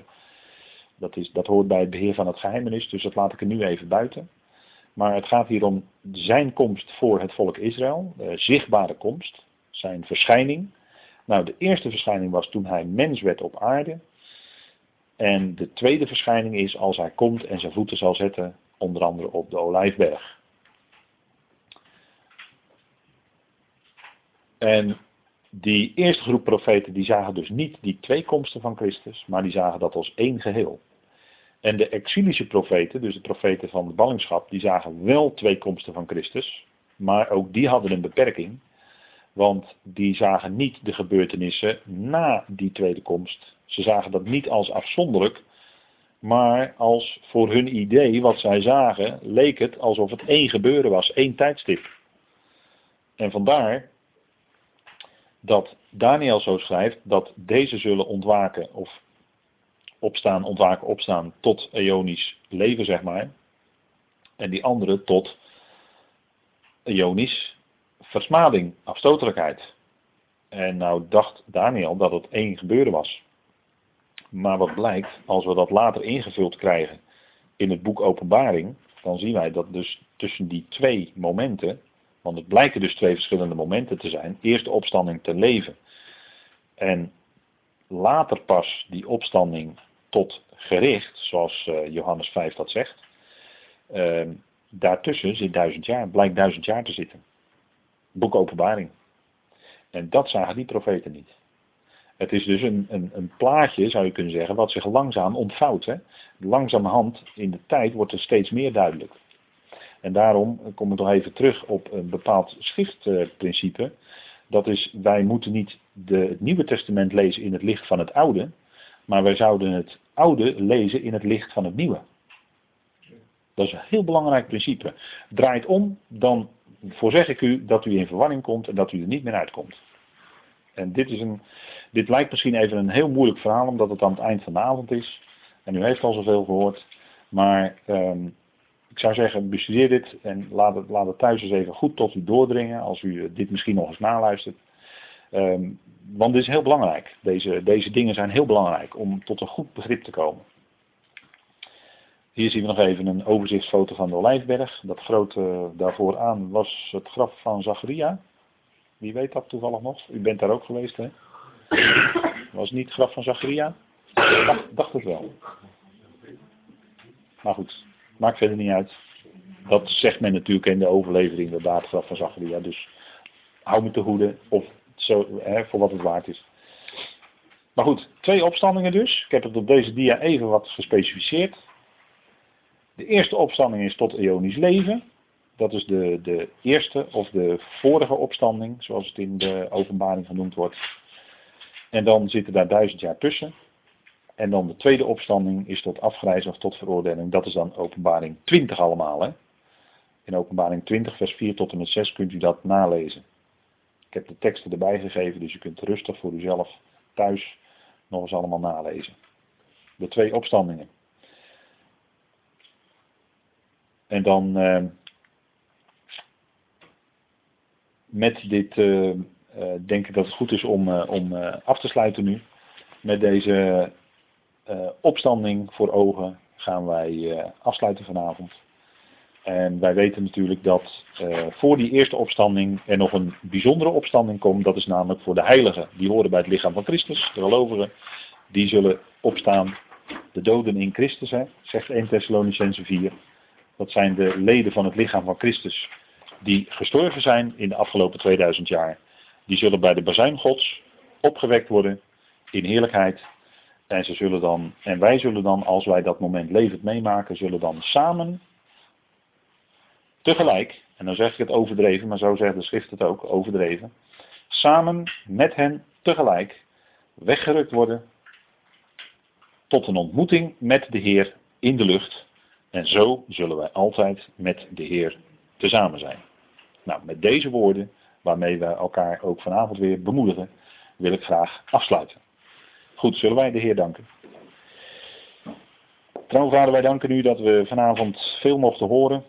[SPEAKER 1] dat, is, dat hoort bij het beheer van het geheimenis, dus dat laat ik er nu even buiten. Maar het gaat hier om zijn komst voor het volk Israël, de zichtbare komst, zijn verschijning. Nou, de eerste verschijning was toen hij mens werd op aarde. En de tweede verschijning is als hij komt en zijn voeten zal zetten, onder andere op de Olijfberg. En die eerste groep profeten die zagen dus niet die twee komsten van Christus, maar die zagen dat als één geheel. En de exilische profeten, dus de profeten van de ballingschap, die zagen wel twee komsten van Christus, maar ook die hadden een beperking, want die zagen niet de gebeurtenissen na die tweede komst. Ze zagen dat niet als afzonderlijk, maar als voor hun idee, wat zij zagen, leek het alsof het één gebeuren was, één tijdstip. En vandaar dat Daniel zo schrijft dat deze zullen ontwaken of opstaan, ontwaken, opstaan tot eonisch leven, zeg maar. En die andere tot eonisch versmading, afstotelijkheid. En nou dacht Daniel dat het één gebeuren was. Maar wat blijkt, als we dat later ingevuld krijgen in het boek Openbaring, dan zien wij dat dus tussen die twee momenten want het blijken dus twee verschillende momenten te zijn. Eerst de opstanding ten leven. En later pas die opstanding tot gericht, zoals uh, Johannes 5 dat zegt. Uh, daartussen zit duizend jaar, blijkt duizend jaar te zitten. Boek Openbaring. En dat zagen die profeten niet. Het is dus een, een, een, plaatje, zou je kunnen zeggen, wat zich langzaam ontvouwt. Langzamerhand in de tijd wordt er steeds meer duidelijk. En daarom kom ik nog even terug op een bepaald schriftprincipe. Dat is, wij moeten niet de, het Nieuwe Testament lezen in het licht van het Oude, maar wij zouden het Oude lezen in het licht van het Nieuwe. Dat is een heel belangrijk principe. Draait om, dan voorzeg ik u dat u in verwarring komt en dat u er niet meer uitkomt. En dit, is een, dit lijkt misschien even een heel moeilijk verhaal, omdat het aan het eind van de avond is. En u heeft al zoveel gehoord. Maar um, ik zou zeggen, bestudeer dit en laat het, laat het thuis eens even goed tot u doordringen als u dit misschien nog eens naluistert. Um, want dit is heel belangrijk. Deze, deze dingen zijn heel belangrijk om tot een goed begrip te komen. Hier zien we nog even een overzichtsfoto van de Olijfberg. Dat grote daarvoor aan was het graf van Zacharia. Wie weet dat toevallig nog? U bent daar ook geweest, hè? Was niet graf van Zacharia? Dacht het wel. Maar goed, Maakt verder niet uit. Dat zegt men natuurlijk in de overlevering, de daadgraf van Zacharia. Dus hou me te goede, of zo, hè, voor wat het waard is. Maar goed, twee opstandingen dus. Ik heb het op deze dia even wat gespecificeerd. De eerste opstanding is tot eonisch leven. Dat is de, de eerste of de vorige opstanding, zoals het in de openbaring genoemd wordt. En dan zitten daar duizend jaar tussen. En dan de tweede opstanding is tot afgrijzen of tot veroordeling. Dat is dan openbaring 20 allemaal. Hè? In openbaring 20 vers 4 tot en met 6 kunt u dat nalezen. Ik heb de teksten erbij gegeven, dus u kunt rustig voor uzelf thuis nog eens allemaal nalezen. De twee opstandingen. En dan uh, met dit uh, uh, denk ik dat het goed is om, om af te sluiten nu. Met deze opstanding voor ogen gaan wij uh, afsluiten vanavond. En wij weten natuurlijk dat uh, voor die eerste opstanding er nog een bijzondere opstanding komt. Dat is namelijk voor de heiligen. Die horen bij het lichaam van Christus, de gelovigen. Die zullen opstaan. De doden in Christus, hè, zegt 1 Thessalonicense 4. Dat zijn de leden van het lichaam van Christus die gestorven zijn in de afgelopen 2000 jaar. Die zullen bij de bazuin gods opgewekt worden in heerlijkheid en, zullen dan, en wij zullen dan, als wij dat moment levend meemaken, zullen dan samen tegelijk, en dan zeg ik het overdreven, maar zo zegt de schrift het ook, overdreven, samen met hen tegelijk weggerukt worden tot een ontmoeting met de Heer in de lucht. En zo zullen wij altijd met de Heer tezamen zijn. Nou, met deze woorden, waarmee we elkaar ook vanavond weer bemoedigen, wil ik graag afsluiten. Goed, zullen wij de Heer danken. Trouw vader, wij danken u dat we vanavond veel mochten horen.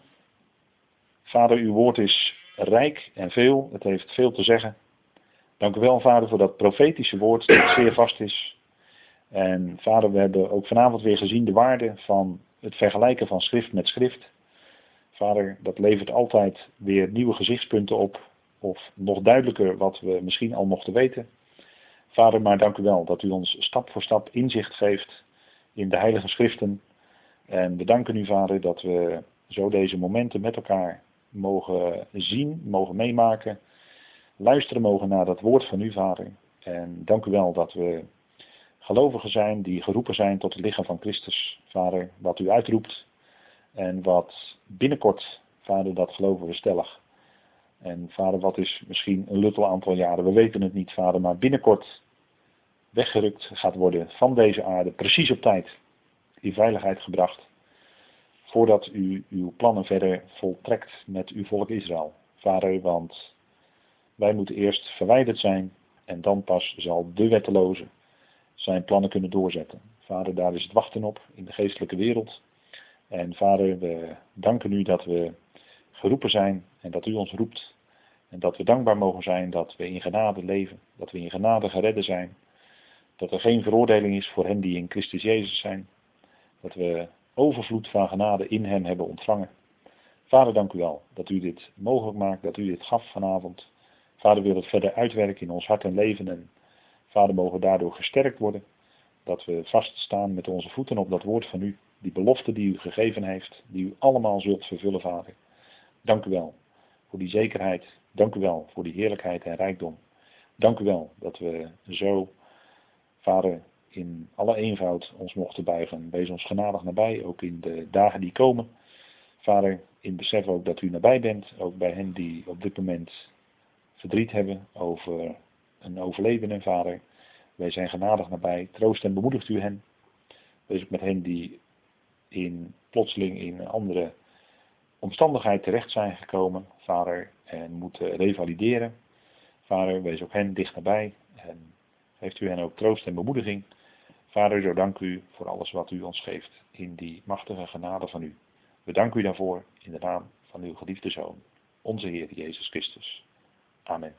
[SPEAKER 1] Vader, uw woord is rijk en veel. Het heeft veel te zeggen. Dank u wel, vader, voor dat profetische woord dat zeer vast is. En vader, we hebben ook vanavond weer gezien de waarde van het vergelijken van schrift met schrift. Vader, dat levert altijd weer nieuwe gezichtspunten op. Of nog duidelijker wat we misschien al mochten weten. Vader, maar dank u wel dat u ons stap voor stap inzicht geeft in de heilige schriften. En we danken u, Vader, dat we zo deze momenten met elkaar mogen zien, mogen meemaken. Luisteren mogen naar dat woord van u, Vader. En dank u wel dat we gelovigen zijn die geroepen zijn tot het lichaam van Christus, Vader, wat u uitroept. En wat binnenkort, Vader, dat geloven we stellig. En Vader, wat is misschien een luttel aantal jaren, we weten het niet, Vader, maar binnenkort weggerukt gaat worden van deze aarde, precies op tijd, in veiligheid gebracht, voordat u uw plannen verder voltrekt met uw volk Israël. Vader, want wij moeten eerst verwijderd zijn en dan pas zal de wetteloze zijn plannen kunnen doorzetten. Vader, daar is het wachten op in de geestelijke wereld. En vader, we danken u dat we geroepen zijn en dat u ons roept. En dat we dankbaar mogen zijn dat we in genade leven, dat we in genade geredden zijn. Dat er geen veroordeling is voor hen die in Christus Jezus zijn. Dat we overvloed van genade in hem hebben ontvangen. Vader, dank u wel dat u dit mogelijk maakt, dat u dit gaf vanavond. Vader wil het verder uitwerken in ons hart en leven. En Vader, mogen daardoor gesterkt worden. Dat we vaststaan met onze voeten op dat woord van u. Die belofte die u gegeven heeft, die u allemaal zult vervullen, Vader. Dank u wel voor die zekerheid. Dank u wel voor die heerlijkheid en rijkdom. Dank u wel dat we zo, Vader, in alle eenvoud ons mochten buigen. Wees ons genadig nabij, ook in de dagen die komen. Vader, in besef ook dat u nabij bent, ook bij hen die op dit moment verdriet hebben over een overledene, Vader. Wij zijn genadig nabij. Troost en bemoedigt u hen. Wees ook met hen die in, plotseling in een andere omstandigheid terecht zijn gekomen, Vader, en moeten revalideren. Vader, wees ook hen dicht nabij en geeft u hen ook troost en bemoediging. Vader, zo dank u voor alles wat u ons geeft in die machtige genade van u. We danken u daarvoor in de naam van uw geliefde Zoon, onze Heer Jezus Christus. Amen.